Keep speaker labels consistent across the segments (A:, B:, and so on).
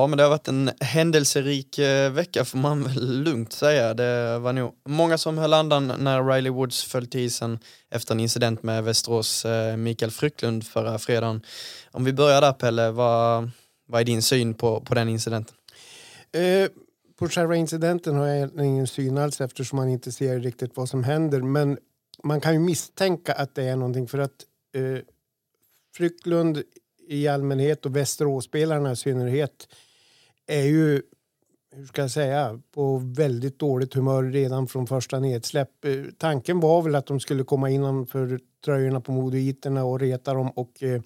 A: Ja, men det har varit en händelserik eh, vecka får man väl lugnt säga. Det var nog många som höll andan när Riley Woods föll till isen efter en incident med Västerås eh, Mikael Frycklund förra fredagen. Om vi börjar där Pelle, vad, vad är din syn på, på den incidenten?
B: Eh, på själva incidenten har jag ingen syn alls eftersom man inte ser riktigt vad som händer. Men man kan ju misstänka att det är någonting för att eh, Frycklund i allmänhet och Västeråsspelarna i synnerhet är ju hur ska jag säga, på väldigt dåligt humör redan från första nedsläpp. Eh, tanken var väl att de skulle komma innanför tröjorna på modoiterna och reta dem och eh,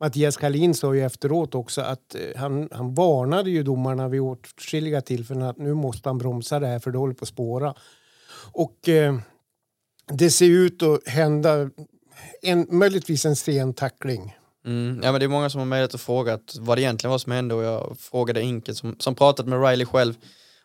B: Mattias Kalin sa ju efteråt också att eh, han, han varnade ju domarna vid åtskilliga tillfällen att nu måste han bromsa det här för det håller på att spåra. Och eh, det ser ut att hända en, möjligtvis en sen tackling.
A: Mm, ja, men det är många som har mejlat och frågat vad det egentligen var som hände och jag frågade Inke som, som pratat med Riley själv.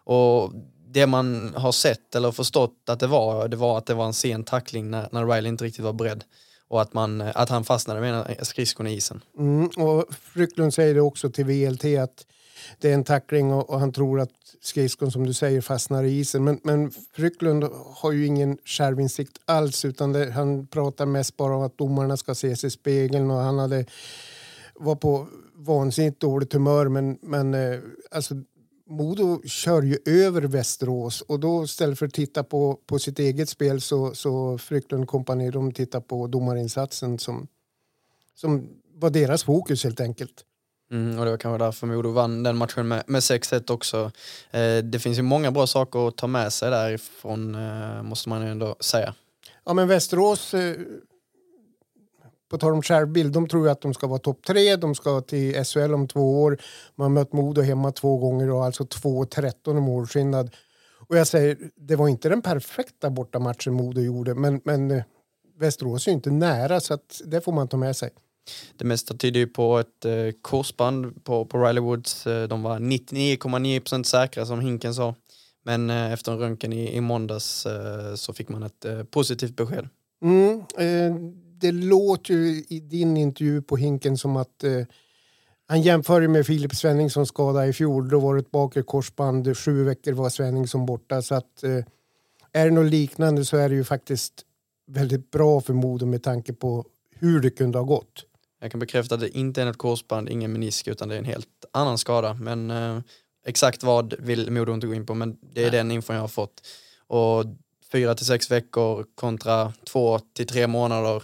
A: Och det man har sett eller förstått att det var, det var att det var en sen tackling när, när Riley inte riktigt var beredd. Och att, man, att han fastnade med skridskon i isen.
B: Mm, och Frycklund säger det också till VLT att det är en tackling och, och, han tror att skridskon som du säger fastnar i isen. Men, men Frycklund har ju ingen självinsikt alls utan det, han pratar mest bara om att domarna ska se sig i spegeln och han hade var på vansinnigt dåligt humör men, men eh, alltså Modo kör ju över Västerås och då istället för att titta på, på sitt eget spel så, så Frycklund kompani de tittar på domarinsatsen som, som var deras fokus helt enkelt.
A: Mm, och det var kanske därför Modo vann den matchen med, med 6-1 också. Eh, det finns ju många bra saker att ta med sig därifrån, eh, måste man ju ändå säga.
B: Ja, men Västerås, eh, på tal om självbild, de tror ju att de ska vara topp tre, de ska till SHL om två år. Man har mött Modo hemma två gånger och alltså 2-13 i målskillnad. Och jag säger, det var inte den perfekta bortamatchen Modo gjorde, men, men eh, Västerås är ju inte nära så att det får man ta med sig.
A: Det mesta tyder ju på ett eh, korsband på, på Riley Woods. Eh, de var 99,9% säkra som Hinken sa. Men eh, efter en röntgen i, i måndags eh, så fick man ett eh, positivt besked.
B: Mm, eh, det låter ju i din intervju på Hinken som att eh, han jämför med Filip Svenningsson skada i fjol. Då var det ett bakre korsband, sju veckor var Svenningsson borta. Så att, eh, är det något liknande så är det ju faktiskt väldigt bra för Modo med tanke på hur det kunde ha gått.
A: Jag kan bekräfta att det inte är något korsband, ingen menisk, utan det är en helt annan skada. Men eh, exakt vad vill Modo inte gå in på, men det är ja. den infon jag har fått. Och fyra till sex veckor kontra två till tre månader,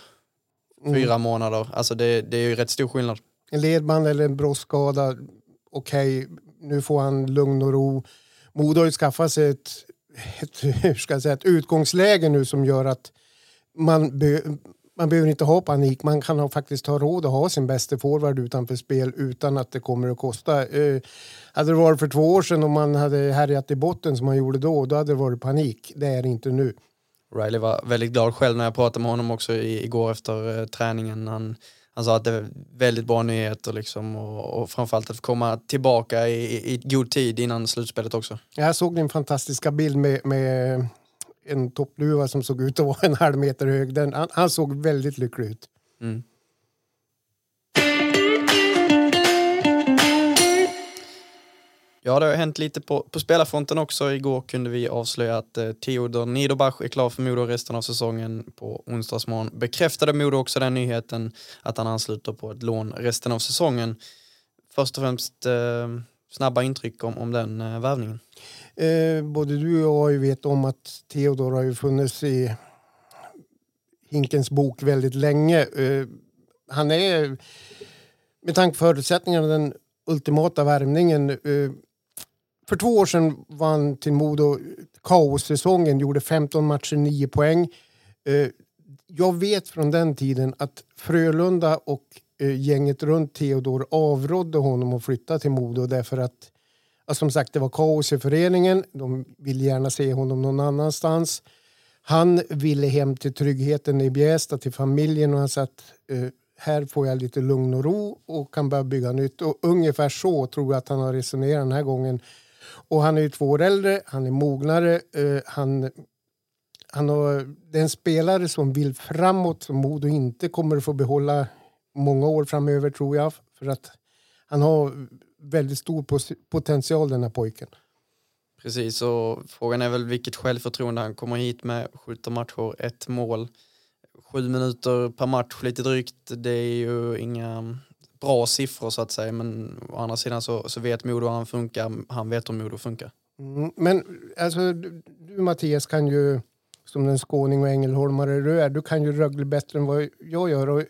A: mm. fyra månader. Alltså det, det är ju rätt stor skillnad.
B: En ledband eller en bröstskada, okej, okay, nu får han lugn och ro. Modo har ju skaffat sig ett, ett, hur ska jag säga, ett utgångsläge nu som gör att man, man behöver inte ha panik. Man kan ha, faktiskt ha råd att ha sin bästa forward utanför spel utan att det kommer att kosta. Eh, hade det varit för två år sedan och man hade härjat i botten som man gjorde då, då hade det varit panik. Det är det inte nu.
A: Riley var väldigt glad själv när jag pratade med honom också igår efter eh, träningen. Han, han sa att det är väldigt bra nyheter liksom och, och framförallt att komma tillbaka i, i god tid innan slutspelet också.
B: Jag såg din fantastiska bild med, med en toppluva som såg ut att vara en halv meter hög. Den, han, han såg väldigt lycklig ut. Mm.
A: Ja, det har hänt lite på, på spelarfronten också. Igår kunde vi avslöja att eh, Theodor Niederbach är klar för Modo resten av säsongen. På onsdagsmorgon bekräftade Modo också den nyheten att han ansluter på ett lån resten av säsongen. Först och främst eh, snabba intryck om, om den eh, värvningen.
B: Eh, både du och jag vet om att Theodor har ju funnits i Hinkens bok väldigt länge. Eh, han är, med tanke på förutsättningarna, den ultimata värvningen. Eh, för två år sedan vann han till Modo kaossäsongen, gjorde 15 matcher, 9 poäng. Eh, jag vet från den tiden att Frölunda och eh, gänget runt Theodor avrådde honom att flytta till Modo därför att Alltså, som sagt det var kaos i föreningen. De ville gärna se honom någon annanstans. Han ville hem till tryggheten i Bjästa, till familjen och han sa att uh, här får jag lite lugn och ro och kan börja bygga nytt. Och ungefär så tror jag att han har resonerat den här gången. Och han är ju två år äldre, han är mognare, uh, han, han har, det är en spelare som vill framåt som Modo inte kommer att få behålla många år framöver tror jag. För att han har väldigt stor potential den här pojken.
A: Precis, och frågan är väl vilket självförtroende han kommer hit med. 17 matcher, ett mål, sju minuter per match lite drygt. Det är ju inga bra siffror så att säga, men å andra sidan så, så vet Modo hur han funkar. Han vet hur Modo funkar.
B: Mm, men alltså, du, du Mattias kan ju, som den skåning och ängelholmare du är, du kan ju Rögle bättre än vad jag gör. Och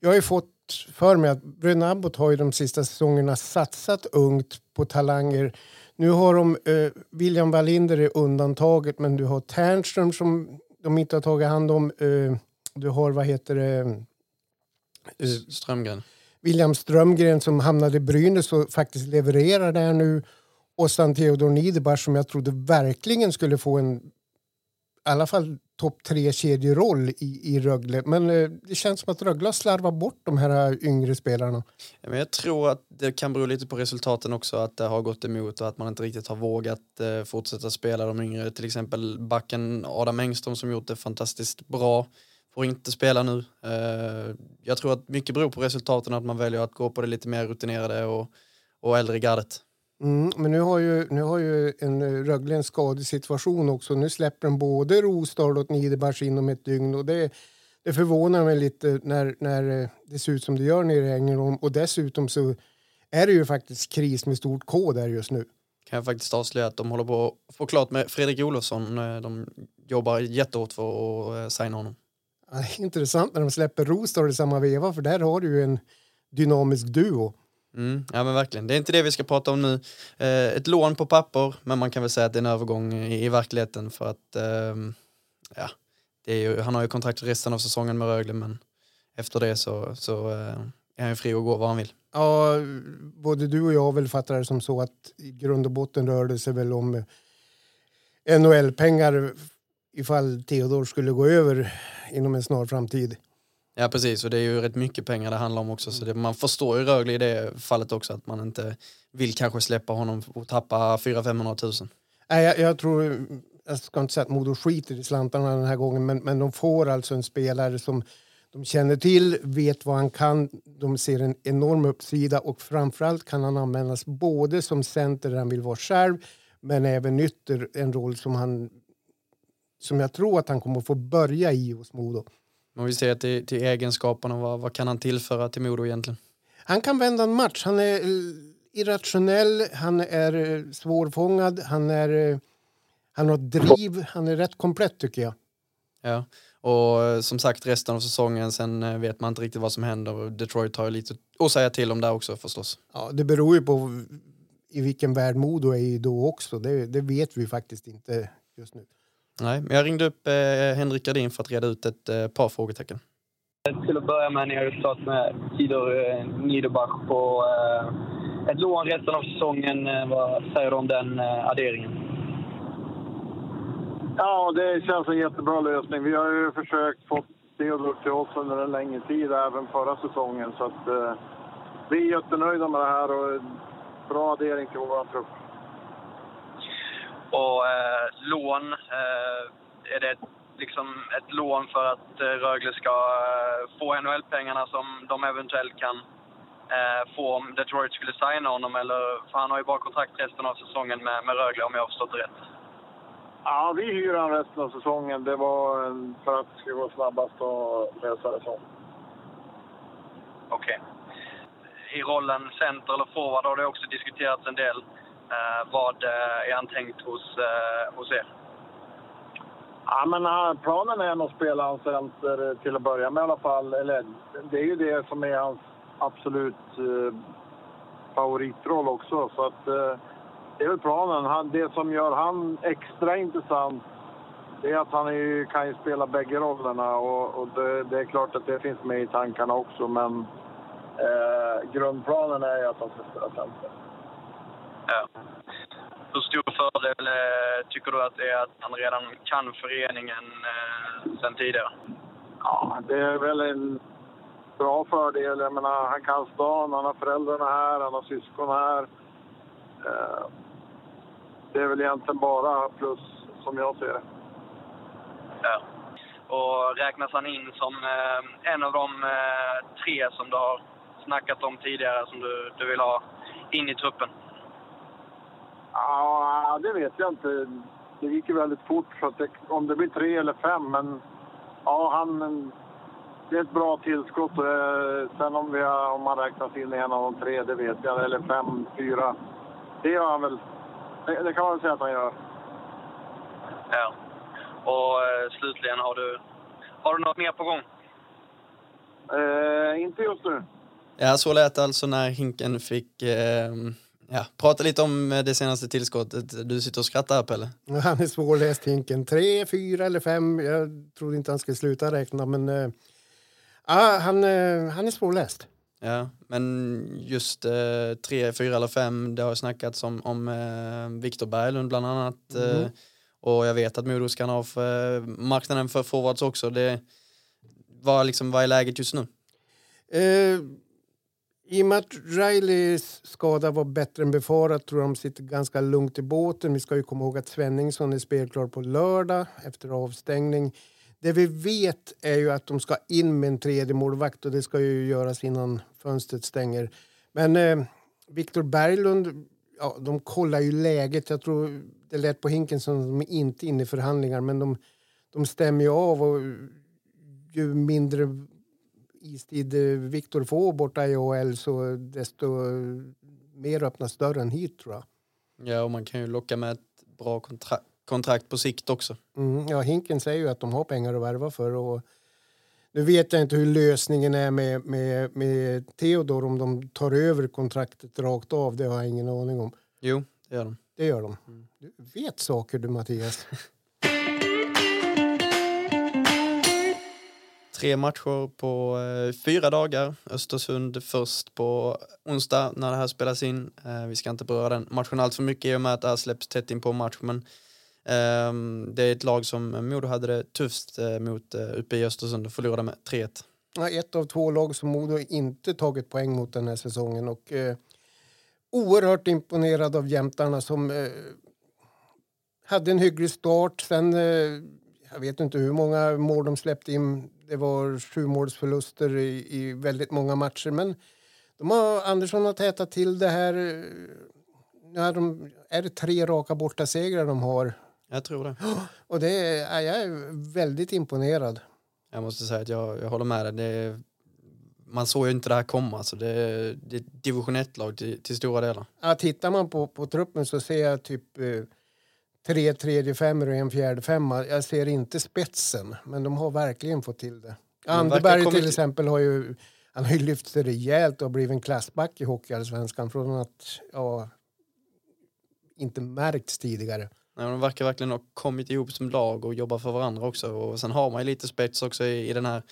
B: jag har ju fått för mig att Bröderna Abbott har ju de sista säsongerna satsat ungt på talanger nu har de eh, William Wallinder är undantaget men du har Ternström som de inte har tagit hand om. Eh, du har, vad heter det?
A: Eh, Strömgren.
B: William Strömgren som hamnade i Brynäs och faktiskt levererar där nu. Och sen Theodor Niederbach som jag trodde verkligen skulle få en i alla fall topp tre kedjeroll i, i Rögle. Men eh, det känns som att Rögle har slarvat bort de här eh, yngre spelarna.
A: Men jag tror att det kan bero lite på resultaten också, att det har gått emot och att man inte riktigt har vågat eh, fortsätta spela de yngre. Till exempel backen Adam Engström som gjort det fantastiskt bra får inte spela nu. Eh, jag tror att mycket beror på resultaten, att man väljer att gå på det lite mer rutinerade och, och äldre gardet.
B: Mm, men nu har ju, nu har ju en Rögle en skadesituation också. Nu släpper de både Rostad och Niederbach inom ett dygn. Och det, det förvånar mig lite när, när det ser ut som det gör nere i Ängelholm. Och dessutom så är det ju faktiskt kris med stort K där just nu.
A: Kan jag faktiskt avslöja att de håller på att få klart med Fredrik Olofsson. De jobbar jättehårt för att eh, signa honom.
B: Ja, intressant när de släpper Rostad i samma veva för där har du ju en dynamisk duo.
A: Mm, ja men verkligen, det är inte det vi ska prata om nu. Eh, ett lån på papper, men man kan väl säga att det är en övergång i, i verkligheten för att eh, ja, det är ju, han har ju kontrakt resten av säsongen med Rögle men efter det så, så eh, är han ju fri att gå var han vill.
B: Ja, både du och jag väl fattar det som så att i grund och botten rör det sig väl om eh, NHL-pengar ifall Theodor skulle gå över inom en snar framtid.
A: Ja precis och det är ju rätt mycket pengar det handlar om också så det, man förstår ju Rögle i det fallet också att man inte vill kanske släppa honom och tappa 400-500 000.
B: Nej, jag, jag, tror, jag ska inte säga att Modo skiter i slantarna den här gången men, men de får alltså en spelare som de känner till, vet vad han kan, de ser en enorm uppsida och framförallt kan han användas både som center där han vill vara själv men även ytter, en roll som han som jag tror att han kommer att få börja i hos Modo.
A: Om vi ser till, till egenskaperna, vad, vad kan han tillföra till Modo egentligen?
B: Han kan vända en match. Han är eh, irrationell, han är eh, svårfångad, han, är, eh, han har driv, han är rätt komplett tycker jag.
A: Ja, och som sagt resten av säsongen sen vet man inte riktigt vad som händer. Detroit har lite att säga till om där också förstås.
B: Ja, det beror ju på i vilken värld Modo är i då också. Det, det vet vi faktiskt inte just nu.
A: Nej, men jag ringde upp eh, Henrik Gardin för att reda ut ett eh, par frågetecken.
C: Till att börja med, ni har ju stått med Tidor eh, Niederbach på eh, ett lån resten av säsongen. Eh, vad säger du om den eh, adderingen?
D: Ja, det känns en jättebra lösning. Vi har ju försökt få Theodor till oss under en längre tid, även förra säsongen. Så att, eh, vi är jättenöjda med det här och bra addering till vår trupp.
C: Och eh, lån, eh, är det liksom ett lån för att eh, Rögle ska eh, få NHL-pengarna som de eventuellt kan eh, få om Detroit skulle signa honom? Eller, för han har ju bara kontrakt resten av säsongen med, med Rögle om jag har förstått det rätt.
D: Ja, vi hyr han resten av säsongen. Det var för att det skulle gå snabbast att lösa det så.
C: Okej. Okay. I rollen center eller forward har det också diskuterats en del. Eh, vad eh, är han tänkt hos, eh, hos er?
D: Ja, men eh, planen är nog att spela hans center eh, till att börja med i alla fall. Eller, det är ju det som är hans absolut eh, favoritroll också. Så att, eh, det är väl planen. Han, det som gör han extra intressant det är att han är, kan ju spela bägge rollerna och, och det, det, är klart att det finns med i tankarna också. Men Eh, grundplanen är ju att han ska spela center.
C: Ja. Hur stor fördel eh, tycker du att det är att han redan kan föreningen eh, sen tidigare?
D: Ja, det är väl en bra fördel. Jag menar, han kan stan, han har föräldrarna här, han har syskon här. Eh, det är väl egentligen bara plus som jag ser det.
C: Ja. Och räknas han in som eh, en av de tre som du har snackat om tidigare som du, du vill ha in i truppen?
D: Ja, det vet jag inte. Det gick ju väldigt fort, så att det, om det blir tre eller fem. Men ja, han... Det är ett bra tillskott. Eh, Sen om, vi har, om han räknas in i en av de tre, det vet jag. Eller fem, fyra. Det gör han väl. Det, det kan man väl säga att han gör.
C: Ja. Och eh, slutligen, har du, har du något mer på gång?
D: Eh, inte just nu.
A: Ja, så lät det alltså när Hinken fick eh, ja, prata lite om det senaste tillskottet. Du sitter och skrattar här, Pelle.
B: Han är svårläst, Hinken. Tre, fyra eller fem. Jag trodde inte han skulle sluta räkna, men eh, ah, han, eh, han är svårläst.
A: Ja, men just eh, tre, fyra eller fem, det har snackats om, om eh, Viktor Berglund bland annat. Eh,
B: Mhm.
A: och jag vet att Modo ska ha för, marknaden för forwards också. Det, vad, liksom, vad är läget just nu?
B: I och med att Rileys skada var bättre än befarat tror jag de sitter ganska lugnt i båten. Vi ska ju komma ihåg att Svenningsson är spelklar på lördag efter avstängning. Det vi vet är ju att de ska in med en tredje målvakt och det ska ju göras innan fönstret stänger. Men eh, Viktor Berglund, ja, de kollar ju läget. Jag tror det lät på Hinken som att de är inte inne i förhandlingar men de, de stämmer ju av och ju mindre istid Viktor får borta i AHL så desto mer öppnas dörren hit tror jag.
A: Ja, och man kan ju locka med ett bra kontra kontrakt på sikt också.
B: Mm, ja, Hinken säger ju att de har pengar att värva för. Och nu vet jag inte hur lösningen är med, med, med Theodor om de tar över kontraktet rakt av. Det har jag ingen aning om.
A: Jo, det gör de.
B: Det gör de. Du vet saker du Mattias.
A: Tre matcher på eh, fyra dagar. Östersund först på onsdag när det här spelas in. Eh, vi ska inte beröra den matchen allt för mycket i och med att det här släpps tätt in på match. Men eh, det är ett lag som Modo hade det tufft eh, mot eh, uppe i Östersund och förlorade med 3-1.
B: Ja, ett av två lag som Modo inte tagit poäng mot den här säsongen. Och, eh, oerhört imponerad av jämtarna som eh, hade en hygglig start. Sen, eh, jag vet inte hur många mål de släppte in. Det var sju målsförluster i, i väldigt många matcher. Men de har, Andersson har tätat till det här. eh, Nu är, de, är det tre raka bortasegrar de har.
A: Jag tror det.
B: Och det är, jag är väldigt imponerad.
A: Jag måste säga att jag, jag håller med dig. Det man såg ju inte det här komma. Alltså det, det är division 1-lag till, till stora delar.
B: Ja, tittar man på, på truppen så ser jag typ eh, tre tredje femmor och en fjärde femma. Jag ser inte spetsen, men de har verkligen fått till det. Anderberg
A: kommit-
B: till exempel har ju, han har ju lyft sig rejält och blivit en klassback i Hockeyallsvenskan från att ja, inte märkts tidigare.
A: Nej, de verkar verkligen ha kommit ihop som lag och jobbar för varandra också. Och sen har man ju lite spets också i, i den här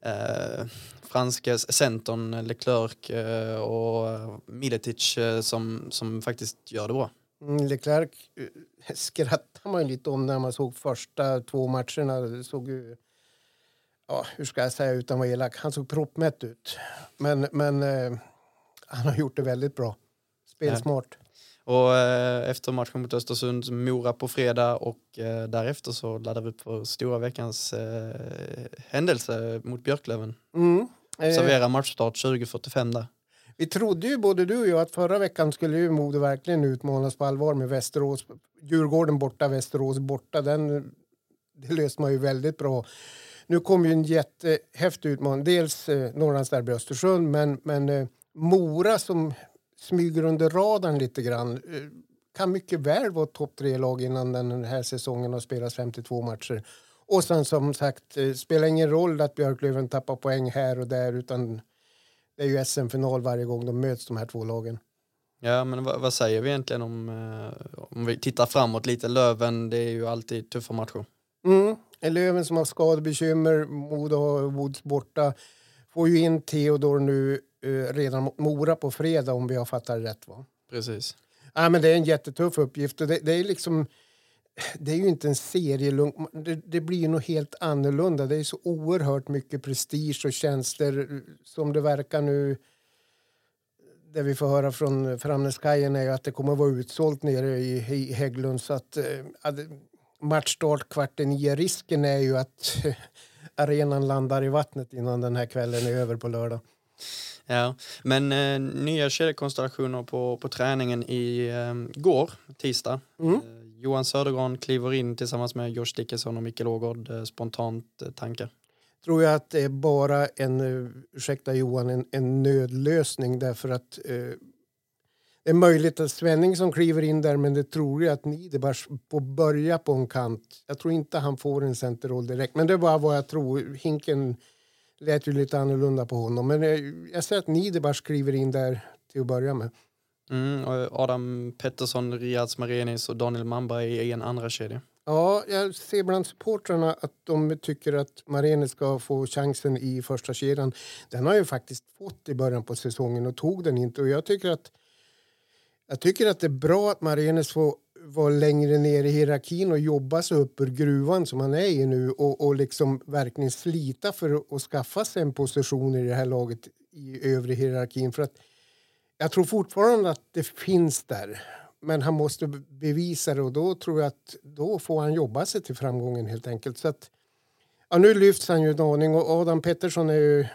A: eh, franska centern Leclerc eh, och Miletic eh, som, som faktiskt gör det bra.
B: Mm, Leclerc eh, skrattar man lite om när man såg första två matcherna. Det såg ju, ja, hur ska jag säga utan att vara elak, han såg proppmätt ut. Men, men eh, han har gjort det väldigt bra. Spelsmart.
A: Och eh, efter matchen mot Östersund, Mora på fredag och eh, därefter så laddar vi upp för stora veckans eh, händelse mot Björklöven.
B: Mm. Eh,
A: Servera matchstart 2045 där
B: vi trodde ju både du och jag att förra veckan skulle ju Modo verkligen utmanas på allvar med Västerås. Djurgården borta, Västerås borta. Den, det löste man ju väldigt bra. Nu kom ju en jättehäftig utmaning. Dels eh, Norrlandsderby Östersund, men, men eh, Mora som smyger under radarn lite grann eh, kan mycket väl vara topp tre-lag innan den här säsongen har spelats 52 matcher. Och sen som sagt, eh, spelar ingen roll att Björklöven tappar poäng här och där utan det är ju SM-final varje gång de möts de här två lagen.
A: Ja, men vad, vad säger vi egentligen om, eh, om vi tittar framåt lite? Löven, det är ju alltid tuffa matcher.
B: Mm. Löven som har skadebekymmer, Modo har Woods borta. får ju in Theodor nu eh, redan mot Mora på fredag om vi har fattat rätt. Va?
A: Precis.
B: Ja, men det är en jättetuff uppgift. Och det, det är liksom... Det är ju inte en serielugn. Det, det blir ju något helt annorlunda. Det är så oerhört mycket prestige och tjänster som det verkar nu. Det vi får höra från Framnäskajen är ju att det kommer att vara utsålt nere i, i Hägglund. Så att, eh, att matchstart kvart nio. Risken är ju att arenan landar i vattnet innan den här kvällen är över på lördag.
A: Ja, men eh, nya kedjekonstellationer på, på träningen i eh, går, tisdag.
B: Mm.
A: Johan Södergran kliver in tillsammans med Josh Dickinson och Mikael Ågård. Eh, spontant eh, tankar?
B: Tror jag att det är bara en, eh, ursäkta Johan, en, en nödlösning därför att eh, det är möjligt att Svenning som kliver in där men det tror jag att Niederbach får börja på en kant. Jag tror inte han får en centerroll direkt men det är bara vad jag tror. Hinken lät ju lite annorlunda på honom men jag, jag ser att Niederbach kliver in där till att börja med.
A: Mm, och Adam Pettersson, Riaz Marenis och Daniel Manberg i en andra kedja.
B: Ja, jag ser bland supportrarna att de tycker att Marenis ska få chansen i första kedjan. Den har ju faktiskt fått i början på säsongen och tog den inte. Och jag tycker att, jag tycker att det är bra att Marenis får vara längre ner i hierarkin och jobba sig upp ur gruvan som han är i nu och, och liksom verkligen slita för att, att skaffa sig en position i det här laget i övre hierarkin. För att jag tror fortfarande att det finns där. Men han måste bevisa det och då tror jag att då får han jobba sig till framgången helt enkelt. Så att, ja, nu lyfts han ju en aning och Adam Pettersson är ju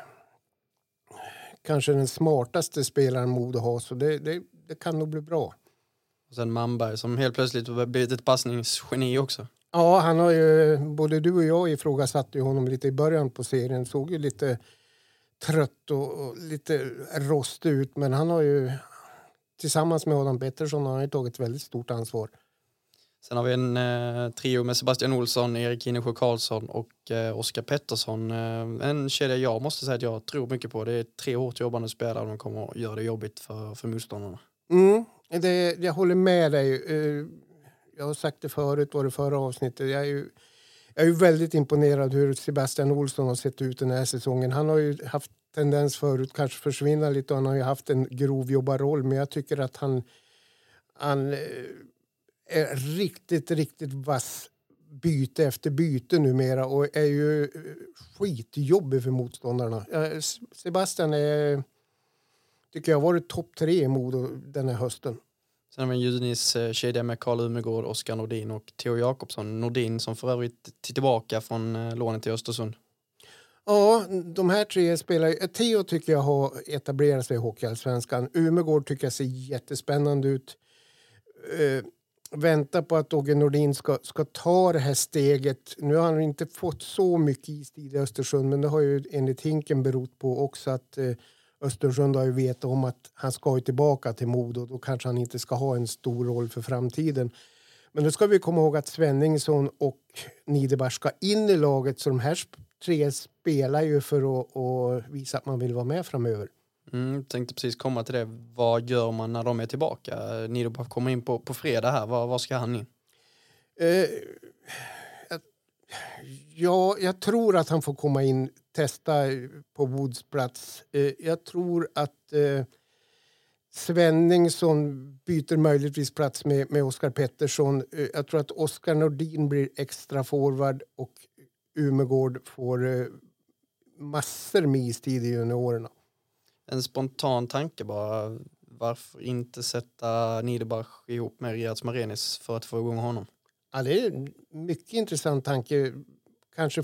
B: kanske den smartaste spelaren Modo har så det, det, det kan nog bli bra.
A: Och sen Manberg som helt plötsligt har blivit ett passningsgeni också.
B: Ja, han har ju, både du och jag ifrågasatte honom lite i början på serien. Såg ju lite trött och, och lite rostig ut men han har ju tillsammans med Adam Pettersson har han ju tagit väldigt stort ansvar.
A: Sen har vi en eh, trio med Sebastian Olsson, Erik Hinnesjö Karlsson och eh, Oskar Pettersson. Eh, en kedja jag måste säga att jag tror mycket på. Det är tre hårt jobbande spelare och de kommer att göra det jobbigt för, för motståndarna.
B: Mm, det, jag håller med dig. Eh, Jag har sagt det förut, var det förra avsnittet. Jag är ju, jag är ju väldigt imponerad hur Sebastian Olsson har sett ut den här säsongen. Han har ju haft tendens förut kanske försvinna lite och han har ju haft en grovjobbarroll men jag tycker att han, han eh, är riktigt, riktigt vass byte efter byte numera och är ju eh, skitjobbig för motståndarna. Sebastian är, tycker jag har varit topp tre i Modo den här hösten.
A: Sen har vi en Junis kedja med Karl Umegård, Oskar Nordin och Theo Jakobsson. Nordin som för övrigt är tillbaka från eh, lånet till Östersund.
B: Ja, de här tre spelar... ju- Theo tycker jag har etablerat sig i Hockeyallsvenskan. Umegård tycker jag ser jättespännande ut. Uh, väntar på att Åge Nordin ska, ska ta det här steget. Nu har han inte fått så mycket istid i Östersund men det har ju enligt Hinken berott på också att eh, Östersund har ju vetat om att han ska ju tillbaka till Modo. Då kanske han inte ska ha en stor roll för framtiden. Men då ska vi komma ihåg att Svenningsson och Niederbach ska in i laget så de här tre spelar ju för att, att visa att man vill vara med framöver.
A: Mm, tänkte precis komma till det. Vad gör man när de är tillbaka? Niederbach kommer in på, på fredag här. Var, var ska han in?
B: Eh, ja, jag tror att han får komma in, testa på Woods plats. Eh, jag tror att eh, Svenningsson byter möjligtvis plats med, med Oskar Pettersson. Eh, jag tror att Oskar Nordin blir extra forward och Umegård får massor med istid i juniorerna.
A: En spontan tanke bara. Varför inte sätta Niederbach ihop med Riaz Marenis för att få igång honom?
B: Ja, det är en mycket intressant tanke. Kanske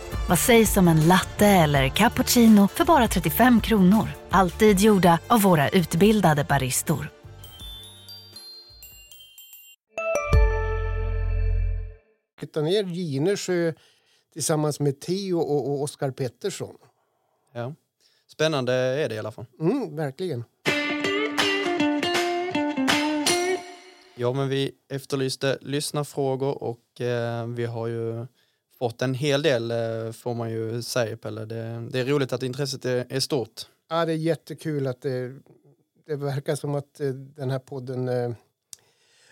E: Vad sägs om en latte eller cappuccino för bara 35 kronor? Alltid gjorda av våra utbildade baristor.
B: flytta ner Ginesjö tillsammans med Theo och, och Oskar Pettersson.
A: Ja. Spännande är det i alla fall.
B: Mm, verkligen.
A: Ja, men vi efterlyste lyssnarfrågor och eh, vi har ju fått en hel del eh, får man ju säga Pelle. Det, det är roligt att intresset är, är stort.
B: Ja, det är jättekul att det, det verkar som att eh, den här podden eh,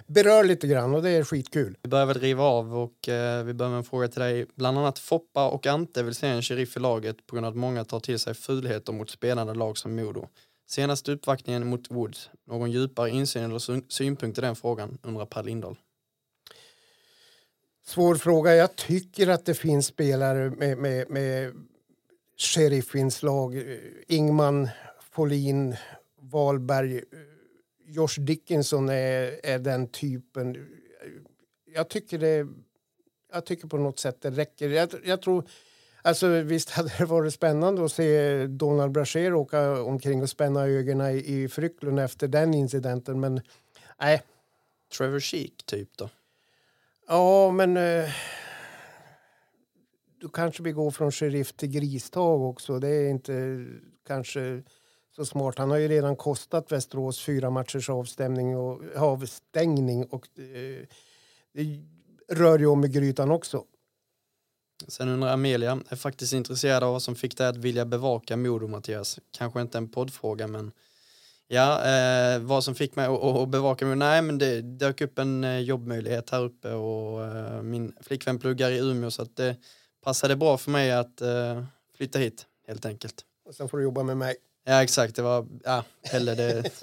B: berör lite grann och det är skitkul.
A: Vi börjar väl riva av och eh, vi börjar med en fråga till dig. Bland annat Foppa och Ante vill se en sheriff i laget på grund av att många tar till sig fulheter mot spelande lag som Modo. Senaste uppvaktningen mot Woods. Någon djupare insyn eller syn- synpunkt i den frågan undrar Per Lindahl.
B: Svår fråga. Jag tycker att det finns spelare med, med, med sheriffinslag. Ingman, Folin, Wahlberg. Josh Dickinson är, är den typen. Jag tycker det jag tycker på något sätt det räcker. Jag, jag tror, alltså visst hade det varit spännande att se Donald Brashear åka omkring och spänna ögonen i, i Frycklund efter den incidenten, men nej.
A: Trevor Sheek typ då?
B: Ja, men eh, då kanske vi går från sheriff till gristag också. Det är inte kanske så smart. Han har ju redan kostat Västerås fyra matchers avstämning och avstängning och eh, det rör ju om i grytan också.
A: Sen undrar Amelia, är faktiskt intresserad av vad som fick dig att vilja bevaka Modo Mattias. Kanske inte en poddfråga men ja, eh, vad som fick mig att, bevaka Modo? Nej men det dök upp en eh, jobbmöjlighet här uppe och eh, min flickvän pluggar i Umeå så att det passade bra för mig att eh, flytta hit helt enkelt.
B: Och sen får du jobba med mig.
A: Ja exakt, det var, ja, Pelle det,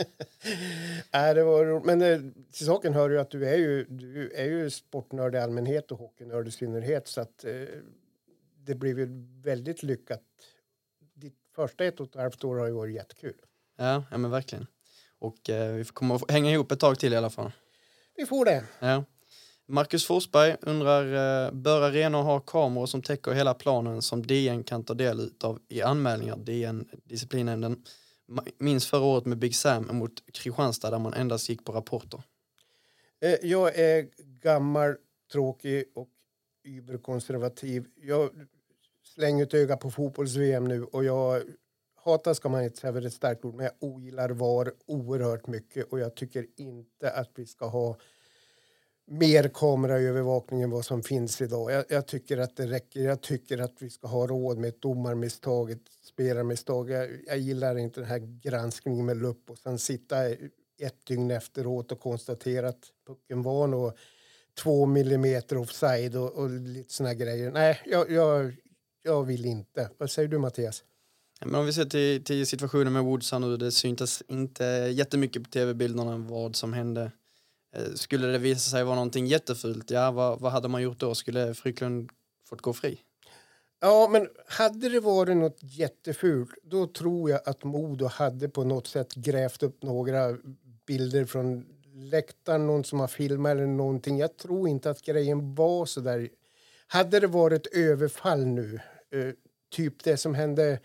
B: Nej, det var. Men eh, till saken hör ju att du är ju, du är ju sportnörd i allmänhet och hockeynörd i synnerhet. Så att eh, det blev ju väldigt lyckat. Ditt första ett och ett halvt år har ju varit jättekul.
A: Ja, ja men verkligen. Och eh, vi kommer att hänga ihop ett tag till i alla fall.
B: Vi får det.
A: Ja. Marcus Forsberg undrar, eh, bör arenor ha kameror som täcker hela planen som DN kan ta del av i anmälningar? DN, disciplinnämnden, minns förra året med Big Sam mot Kristianstad där man endast gick på rapporter.
B: Eh, jag är gammal, tråkig och überkonservativ. Jag slänger ett öga på fotbolls-VM nu och jag Hata ska man inte säga för ett starkt ord, men jag ogillar VAR oerhört mycket och jag tycker inte att vi ska ha mer kameraövervakning än vad som finns idag. Jag, jag tycker att det räcker. Jag tycker att vi ska ha råd med ett domarmisstag, ett spelarmisstag. Jag, jag gillar inte den här granskningen med lupp och sen sitta ett dygn efteråt och konstatera att pucken var nog två millimeter offside och, och lite såna grejer. Nej, jag, jag, jag vill inte. Vad säger du Mattias?
A: Men om vi ser till, till situationen med Woods här nu, det syntes inte jättemycket på tv-bilderna vad som hände. Eh, skulle det visa sig vara någonting jättefult, ja vad, vad hade man gjort då? Skulle Fryklund fått gå fri?
B: Ja, men hade det varit något jättefult då tror jag att Modo hade på något sätt grävt upp några bilder från läktaren, någon som har filmat eller någonting. Jag tror inte att grejen var så där. Hade det varit överfall nu, eh, typ det som hände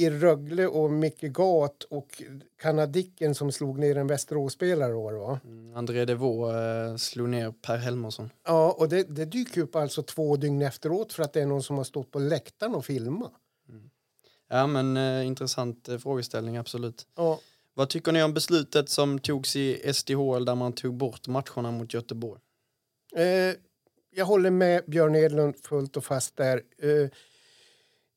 B: i Rögle och Micke Gat och kanadicken som slog ner en Västeråsspelare va?
A: Mm, André Devaux eh, slog ner Per Helmersson.
B: Ja, och det, det dyker upp alltså två dygn efteråt för att det är någon som har stått på läktaren och filmat.
A: Ja men eh, intressant eh, frågeställning, absolut.
B: Ja.
A: Vad tycker ni om beslutet som togs i SDHL där man tog bort matcherna mot Göteborg?
B: Eh, jag håller med Björn Edlund fullt och fast där. Eh,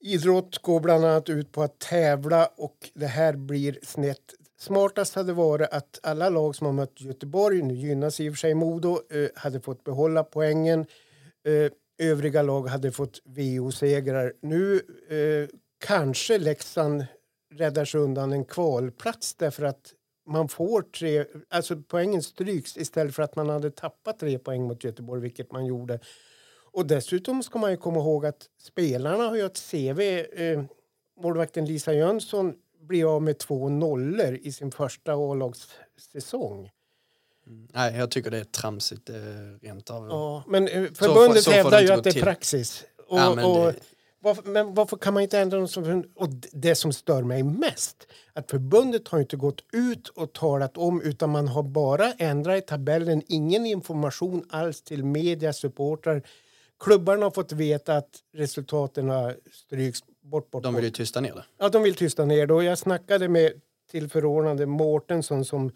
B: idrott går bland annat ut på att tävla och det här blir snett. Smartast hade varit att alla lag som har mött Göteborg, nu gynnas i och för sig Modo, eh, hade fått behålla poängen. Eh, övriga lag hade fått VO-segrar. Nu eh, kanske Leksand räddar sig undan en kvalplats därför att man får tre, alltså poängen stryks istället för att man hade tappat tre poäng mot Göteborg, vilket man gjorde. Och dessutom ska man ju komma ihåg att spelarna har ju ett CV. Eh, målvakten Lisa Jönsson blir av med två nollor i sin första A-lagssäsong.
A: Nej, jag tycker det är tramsigt eh, rent av.
B: Ja, men eh, förbundet
A: så
B: hävdar ju att det är praxis. Och,
A: Ja, men
B: och,
A: det-
B: varför, men varför kan man inte ändra något som... Och det som stör mig mest, att förbundet har inte gått ut och talat om utan man har bara ändrat i tabellen, ingen information alls till media, supportrar, klubbarna har fått veta att resultaten har stryks bort, bort,
A: De vill ju tysta ner det.
B: Ja, de vill tysta ner det. Och jag snackade med tillförordnade Mårtensson som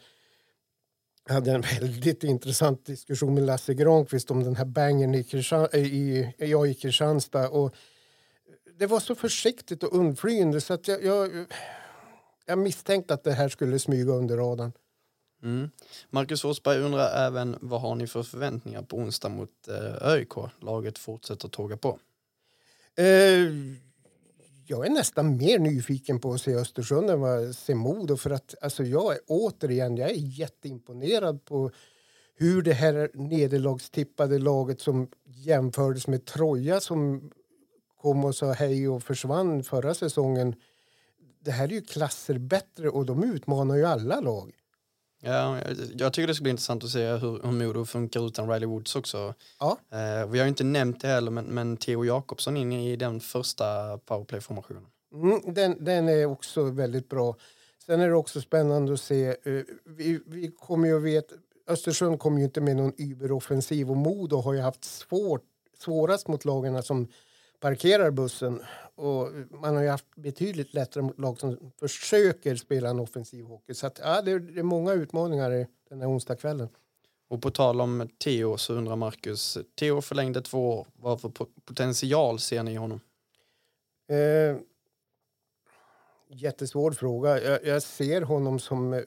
B: hade en väldigt intressant diskussion med Lasse Granqvist om den här bangen i, Kristian, i, ja, i Kristianstad. Och det var så försiktigt och undflyende så att jag, jag, jag misstänkte att det här skulle smyga under radarn.
A: Mm. Marcus Forsberg undrar även vad har ni för förväntningar på onsdag mot eh, ÖIK? Laget fortsätter tåga på.
B: Eh, jag är nästan mer nyfiken på att se Östersund än vad jag ser Modo. För att, alltså, jag är återigen jag är jätteimponerad på hur det här nederlagstippade laget som jämfördes med Troja som kom och sa hej och försvann förra säsongen. Det här är ju klasser bättre och de utmanar ju alla lag.
A: Ja, jag, jag tycker det ska bli intressant att se hur, hur Modo funkar utan Riley Woods också.
B: Ja.
A: Eh, vi har ju inte nämnt det heller, men, men Theo Jakobsson in i den första powerplay-formationen.
B: Mm, den, den är också väldigt bra. Sen är det också spännande att se. eh, vi, vi kommer ju att veta, Östersund kommer ju inte med någon überoffensiv och Modo har ju haft svårt, svårast mot lagarna som parkerar bussen. Och man har ju haft betydligt lättare mot lag som försöker spela en offensiv hockey. Så att, ja, det, är, det är många utmaningar i den här onsdagskvällen.
A: Och på tal om Theo så undrar Marcus, Theo förlängde två år, vad för po- potential ser ni i honom?
B: Eh, jättesvår fråga. Jag, jag ser honom som eh,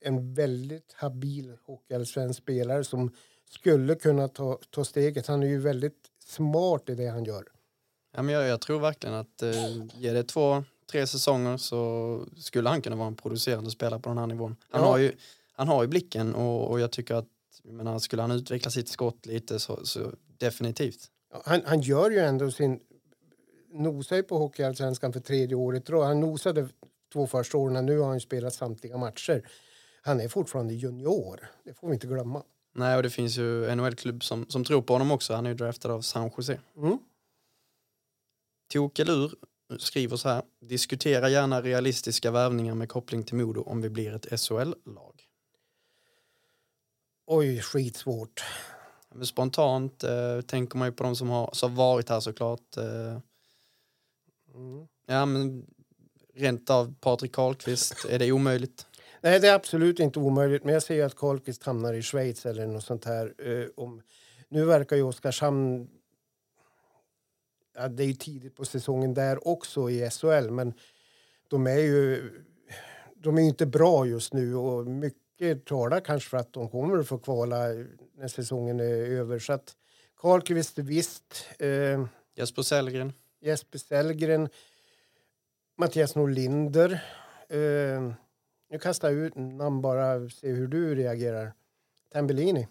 B: en väldigt habil hockeyallsvensk spelare som skulle kunna ta, ta steget. Han är ju väldigt smart i det han gör.
A: Ja, men jag, jag tror verkligen att eh, ge det två, tre säsonger så skulle han kunna vara en producerande spelare på den här nivån. Han,
B: Ja.
A: har, ju, han har ju blicken och, och jag tycker att jag menar, skulle han utveckla sitt skott lite så, så definitivt.
B: Han, han gör ju ändå sin... Nosar ju på hockeyallsvenskan för tredje året. rad. Han nosade två första åren. Nu har han spelat samtliga matcher. Han är fortfarande junior. Det får vi inte glömma.
A: Nej, och det finns ju NHL-klubb som, som tror på honom också. Han är ju draftad av San Jose.
B: Mm.
A: Tokelur skriver så här. Diskutera gärna realistiska värvningar med koppling till Modo om vi blir ett SHL-lag.
B: Oj, skitsvårt.
A: Men spontant eh, tänker man ju på de som har, som varit här såklart. Eh,
B: Mm.
A: ja, men rent av Patrik Karlqvist, är det omöjligt?
B: Nej, det är absolut inte omöjligt. Men jag ser ju att Karlqvist hamnar i Schweiz eller något sånt här. Eh, om, nu verkar ju Oskarshamn... Ja, det är ju tidigt på säsongen där också i SHL, men de är ju de är inte bra just nu och mycket talar kanske för att de kommer att få kvala när säsongen är över. Så att Karlqvist visst, eh,
A: Jesper Sellgren?
B: Jesper Sellgren, Mattias Norlinder. Eh, jag kastar ut namn bara se hur du reagerar. Tambellini.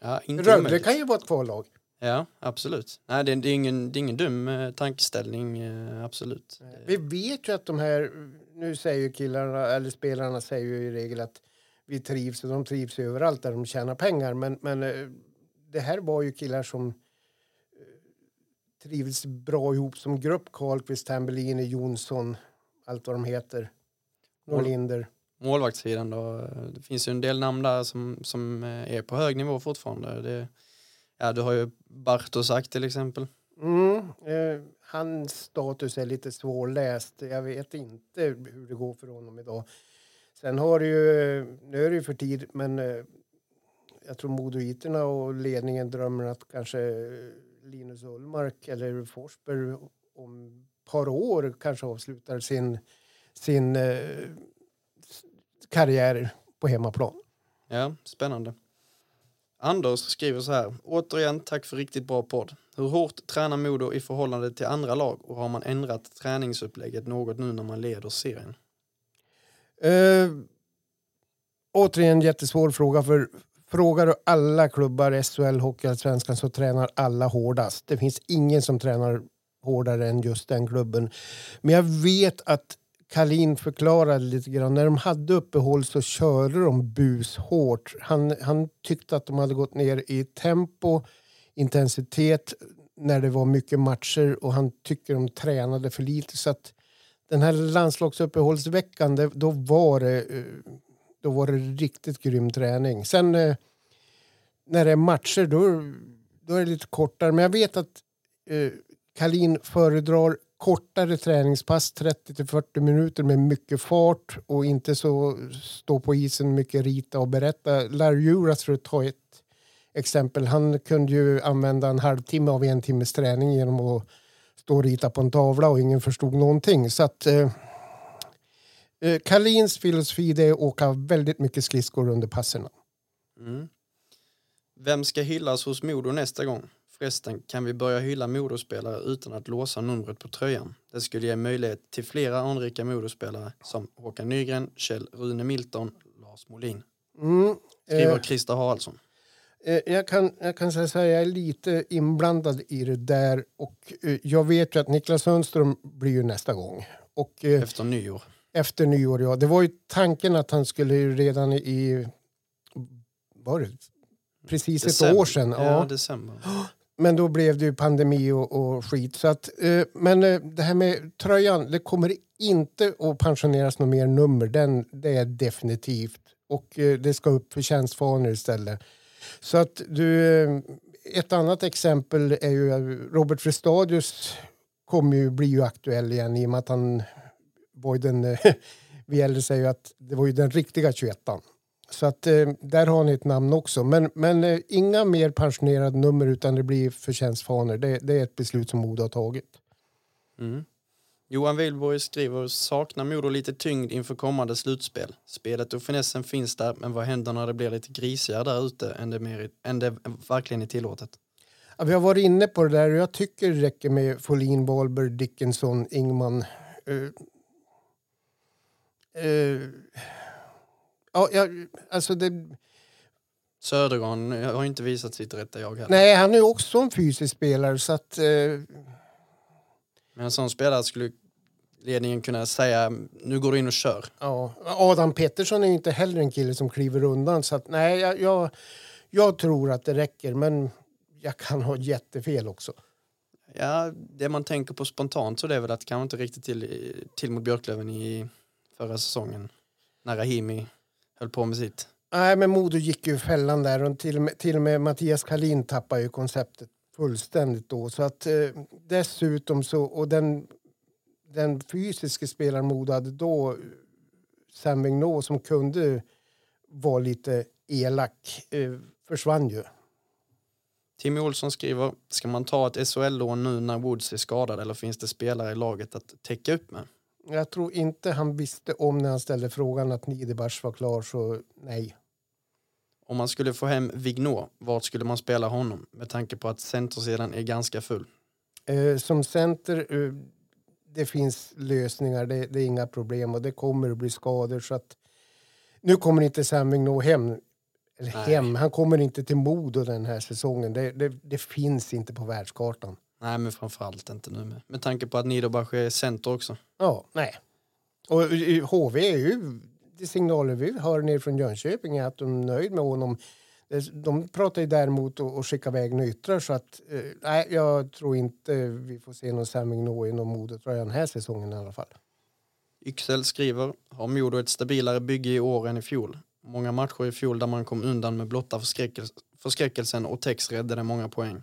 A: Ja,
B: Rögle kan ju vara ett kvallag.
A: Ja, absolut. Nej, det, det, är ingen, det är ingen dum eh, tankeställning, eh, absolut.
B: Vi vet ju att de här, nu säger ju killarna, eller spelarna säger ju i regel att vi trivs och de trivs överallt där de tjänar pengar. Men, men eh, det här var ju killar som eh, trivs bra ihop som grupp. Karlqvist, Tambellini, Jonsson, allt vad de heter. Norlinder.
A: Målvaktssidan då, det finns ju en del namn där som, som eh, är på hög nivå fortfarande. Det, ja, du har ju Bartosak till exempel.
B: Mm, eh, hans status är lite svårläst. Jag vet inte hur det går för honom idag. Sen har det ju, nu är det ju för tid, men eh, jag tror modoiterna och ledningen drömmer att kanske Linus Ullmark eller Forsberg om ett par år kanske avslutar sin, sin eh, karriär på hemmaplan.
A: Ja, spännande. Anders skriver så här. Återigen, tack för riktigt bra podd. Hur hårt tränar Modo i förhållande till andra lag och har man ändrat träningsupplägget något nu när man leder serien?
B: Eh, återigen jättesvår fråga. för Frågar du alla klubbar, SHL, Hockeyallsvenskan, så tränar alla hårdast. Det finns ingen som tränar hårdare än just den klubben. Men jag vet att Kalin förklarade lite grann. När de hade uppehåll så körde de bushårt. Han, han tyckte att de hade gått ner i tempo, intensitet när det var mycket matcher och han tycker de tränade för lite. Så att den här landslagsuppehållsveckan, det, då, var det, eh, då var det riktigt grym träning. Sen eh, när det är matcher, då, då är det lite kortare. Men jag vet att eh, Kalin föredrar kortare träningspass, 30-40 minuter med mycket fart och inte så stå på isen mycket rita och berätta. Larry Juras för att ta ett exempel, han kunde ju använda en halvtimme av en timmes träning genom att stå och rita på en tavla och ingen förstod någonting. Så att eh, eh Kalins filosofi är att åka väldigt mycket skridskor under passerna.
A: Mm. Vem ska hyllas hos Modo nästa gång? Förresten, kan vi börja hylla Modospelare utan att låsa numret på tröjan? Det skulle ge möjlighet till flera anrika Modospelare som Håkan Nygren, Kjell Rune Milton, Lars Molin.
B: Mm,
A: Skriver eh, Christer Haraldsson.
B: Eh, jag kan, jag kan säga så här, jag är lite inblandad i det där och eh, jag vet ju att Niklas Sundström blir ju nästa gång. Och,
A: eh, efter nyår?
B: Efter nyår, ja. Det var ju tanken att han skulle redan i... Var det? Precis december. ett år sedan.
A: Ja, ja. december.
B: Men då blev det ju pandemi och, och skit. Så att, eh, men eh, det här med tröjan, det kommer inte att pensioneras något mer nummer. Den, det är definitivt. Och eh, det ska upp för tjänstfanor istället. Så att du, eh, ett annat exempel är ju eh, Robert Frestadius kommer ju bli ju aktuell igen i och med att han var den, eh, vi äldre säger att det var ju den riktiga 21 så att eh, där har ni ett namn också. Men, men eh, inga mer pensionerade nummer utan det blir förtjänstfanor. Det, det är ett beslut som Modo har tagit.
A: Mm. Johan Wihlborg skriver saknar Modo lite tyngd inför kommande slutspel. Spelet och finessen finns där, men vad händer när det blir lite grisigare där ute än det, mer, än det verkligen är tillåtet?
B: Ja, vi har varit inne på det där och jag tycker det räcker med Folin, Wahlberg, Dickinson, Ingman. Uh, uh, ja, jag, alltså det...
A: Södergran har inte visat sitt rätta jag heller.
B: Nej, han är också en fysisk spelare så att... Uh...
A: Men en sån spelare skulle ledningen kunna säga nu går du in och kör.
B: Ja, Adam Pettersson är inte heller en kille som kliver undan så att nej, jag, jag, jag tror att det räcker men jag kan ha jättefel också.
A: Ja, det man tänker på spontant så det är väl att det kanske inte riktigt till, till mot Björklöven i förra säsongen. När Rahimi höll på med sitt.
B: Nej, men Modo gick ju fällan där och till och med, till och med Mattias Kalin tappade ju konceptet fullständigt då. Så att eh, dessutom så, och den, den fysiska spelaren Modo hade då, Sam Vignot, som kunde vara lite elak, eh, försvann ju.
A: Timmy Olsson skriver, ska man ta ett SHL-lån nu när Woods är skadad eller finns det spelare i laget att täcka upp med?
B: Jag tror inte han visste om när han ställde frågan att Niederbach var klar, så nej.
A: Om man skulle få hem Vignot, vart skulle man spela honom? Med tanke på att centersidan är ganska full.
B: Eh, som center, eh, det finns lösningar, det, det, är inga problem och det kommer att bli skador så att nu kommer inte Sam Vignot hem. Eller hem, han kommer inte till Modo den här säsongen. Det, det, det finns inte på världskartan.
A: Nej, men framförallt inte nu med, med tanke på att Niederbach är center också.
B: Ja, nej. Och HV är ju, de signaler vi hör ner från Jönköping är att de är nöjd med honom. De pratar ju däremot att skicka iväg nyttrar så att eh, nej, jag tror inte vi får se någon Sam Mignot i någon modetröja den här säsongen i alla fall.
A: Yxel skriver, har Modo ett stabilare bygge i år än i fjol? Många matcher i fjol där man kom undan med blotta förskräckelsen och Tex räddade många poäng.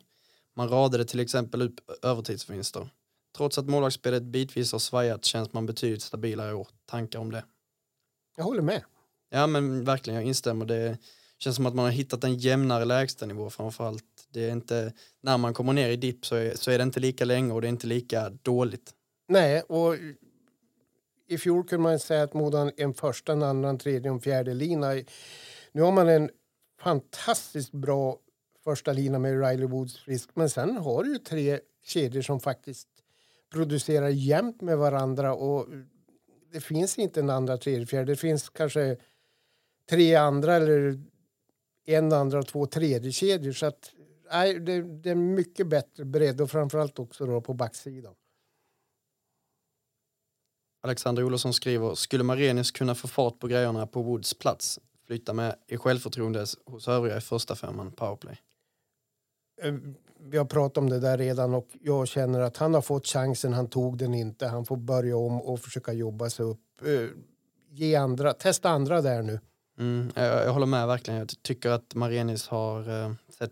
A: Man radade till exempel upp övertidsvinster. Trots att målvaktsspelet bitvis har svajat känns man betydligt stabilare i år. Tankar om det?
B: Jag håller med.
A: Ja men verkligen, jag instämmer. Det känns som att man har hittat en jämnare lägstanivå framförallt. Det är inte, när man kommer ner i dipp så är, så är det inte lika länge och det är inte lika dåligt.
B: Nej, och i fjol kunde man säga att Modo en första, en andra, en tredje och en fjärde lina. Nu har man en fantastiskt bra första linan med Riley Woods frisk. Men sen har du ju tre kedjor som faktiskt producerar jämnt med varandra och det finns inte en andra, tredje, fjärde. Det finns kanske tre andra eller en andra och två tredje kedjor så att nej, det, det är mycket bättre bredd och framförallt också då på backsidan.
A: Alexander Olofsson skriver, skulle Marenius kunna få fart på grejerna på Woods plats? Flytta med i självförtroende hos övriga i första femman powerplay.
B: Eh, vi har pratat om det där redan och jag känner att han har fått chansen, han tog den inte. Han får börja om och försöka jobba sig upp. Eh, ge andra, testa andra där nu.
A: Mm, jag, jag, håller med verkligen. Jag tycker att Marenis har uh, sett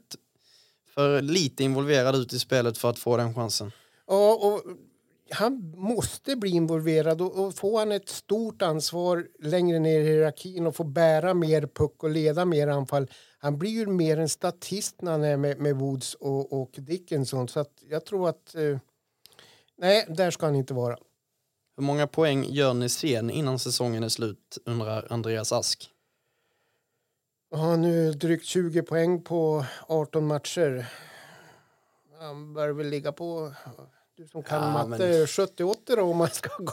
A: för lite involverad ut i spelet för att få den chansen.
B: Ja, och han måste bli involverad och, och får han ett stort ansvar längre ner i hierarkin och få bära mer puck och leda mer anfall. Han blir ju mer en statist när han är med, med Woods och, och Dickinson så jag tror att eh, nej, där ska han inte vara.
A: Hur många poäng gör ni sen innan säsongen är slut, undrar Andreas Ask.
B: Jag har nu drygt 20 poäng på 18 matcher. Han bör väl ligga på, du som kan
A: Ja,
B: matte,
A: men-
B: 70-80 då om man ska gå.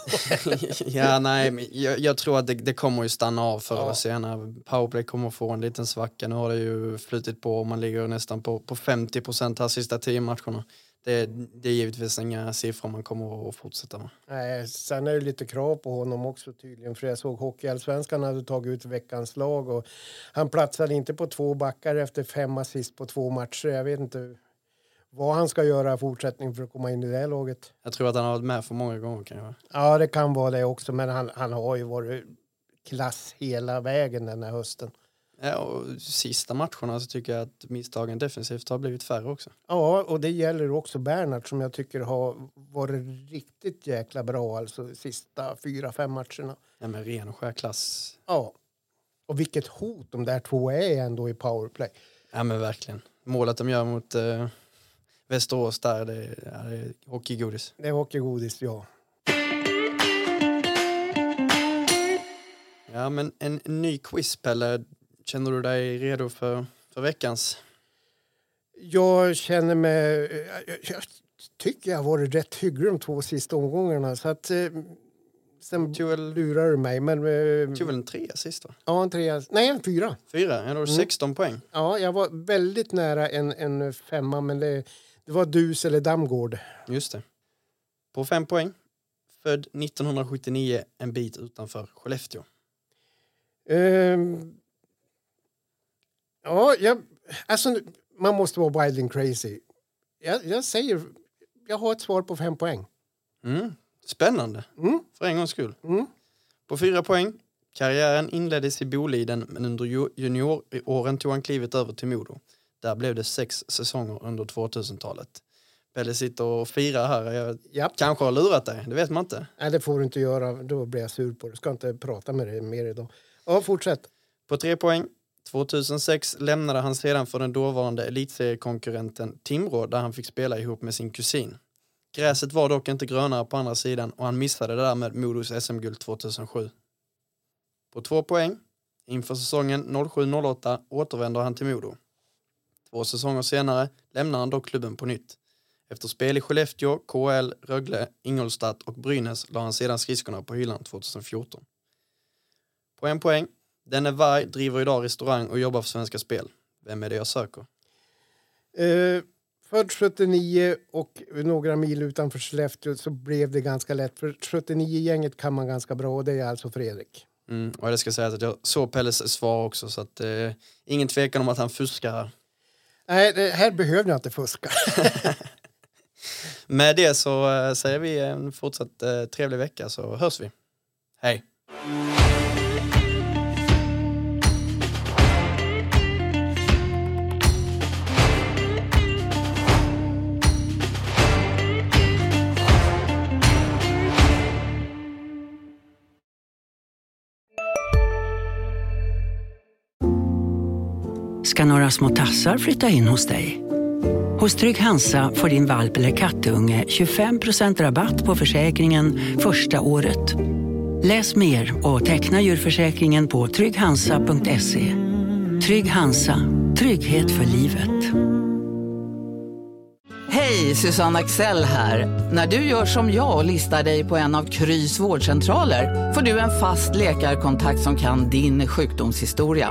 A: ja, nej, men jag, jag tror att det, det kommer ju stanna av förr
B: Ja.
A: eller senare. Powerplay kommer få en liten svacka. Nu har det ju flutit på och man ligger nästan på, på 50 procent här sista tio matcherna. Det, det är givetvis inga siffror man kommer att fortsätta med.
B: Nej, sen är det lite krav på honom också tydligen. För jag såg Hockeyallsvenskan hade tagit ut veckans lag och han platsade inte på två backar efter fem assist på två matcher. Jag vet inte vad han ska göra i fortsättningen för att komma in i det laget.
A: Jag tror att han har varit med för många gånger kanske.
B: Ja, det kan vara det också, men han, han har ju varit klass hela vägen den här hösten.
A: Ja, och sista matcherna så tycker jag att misstagen defensivt har blivit färre också.
B: Ja, och det gäller också Bernhard som jag tycker har varit riktigt jäkla bra alltså sista fyra, fem matcherna.
A: Ja, men ren och skär klass.
B: Ja. Och vilket hot de där två är ändå i powerplay.
A: Ja men verkligen. Målet de gör mot eh, Västerås där, det, är- ja, det är hockeygodis.
B: Det är hockeygodis, ja.
A: Ja men en, ny quiz Pelle, känner du dig redo för, för veckans?
B: Jag känner mig... Jag, jag, jag tycker jag har varit rätt hygglig de två sista omgångarna. Så att, eh, sen
A: Tog väl,
B: lurar du mig. Men, eh,
A: tog väl en trea sist va?
B: ja, en trea. Nej, en fyra.
A: Fyra, ja, då har du
B: Mm.
A: 16 poäng.
B: Ja, jag var väldigt nära en, en femma, men det, det var Dus eller Damgård.
A: Just det. På fem poäng. Född 1979, en bit utanför Skellefteå.
B: Ehm, ja, jag, alltså, man måste vara wild and crazy. Jag, jag säger, jag har ett svar på fem poäng.
A: Mm. Spännande,
B: Mm,
A: för en gångs skull.
B: mm.
A: På fyra poäng. Karriären inleddes i Boliden men under ju- junioråren tog han klivet över till Modo. Där blev det sex säsonger under 2000-talet. Pelle sitter och firar här. Jag
B: Ja,
A: kanske har lurat dig, det vet man inte.
B: nej, det får du inte göra. Då blir jag sur på det. Ska inte prata med dig mer idag. Ja, fortsätt.
A: På tre poäng. 2006 lämnade han sedan för den dåvarande elitseriekonkurrenten Timrå där han fick spela ihop med sin kusin. Gräset var dock inte grönare på andra sidan och han missade det där med Modos SM-guld 2007. På två poäng. Inför säsongen 07-08 återvänder han till Modo. Två säsonger senare lämnar han dock klubben på nytt. Efter spel i Skellefteå, KL, Rögle, Ingolstadt och Brynäs la han sedan skridskorna på hyllan 2014. På en poäng. Denne Varg driver idag restaurang och jobbar för Svenska Spel. Vem är det jag söker?
B: Eh, född 79 och några mil utanför Skellefteå så blev det ganska lätt. För 79-gänget kan man ganska bra och det är alltså Fredrik.
A: Mm, och det ska sägas att jag såg Pelles svar också så att eh, ingen tvekan om att han fuskar här.
B: Nej, det här behöver jag inte fuska.
A: Med det så eh, säger vi en fortsatt eh, trevlig vecka så hörs vi. Hej!
F: Ska några små tassar flytta in hos dig. Hos Trygg Hansa får din valp eller kattunge 25% rabatt på försäkringen första året. Läs mer och teckna djurförsäkringen på trygghansa.se. Trygg Hansa, trygghet för livet.
G: Hej, Susanne Axel här. När du gör som jag och listar dig på en av Krys vårdcentraler får du en fast läkarkontakt som kan din sjukdomshistoria.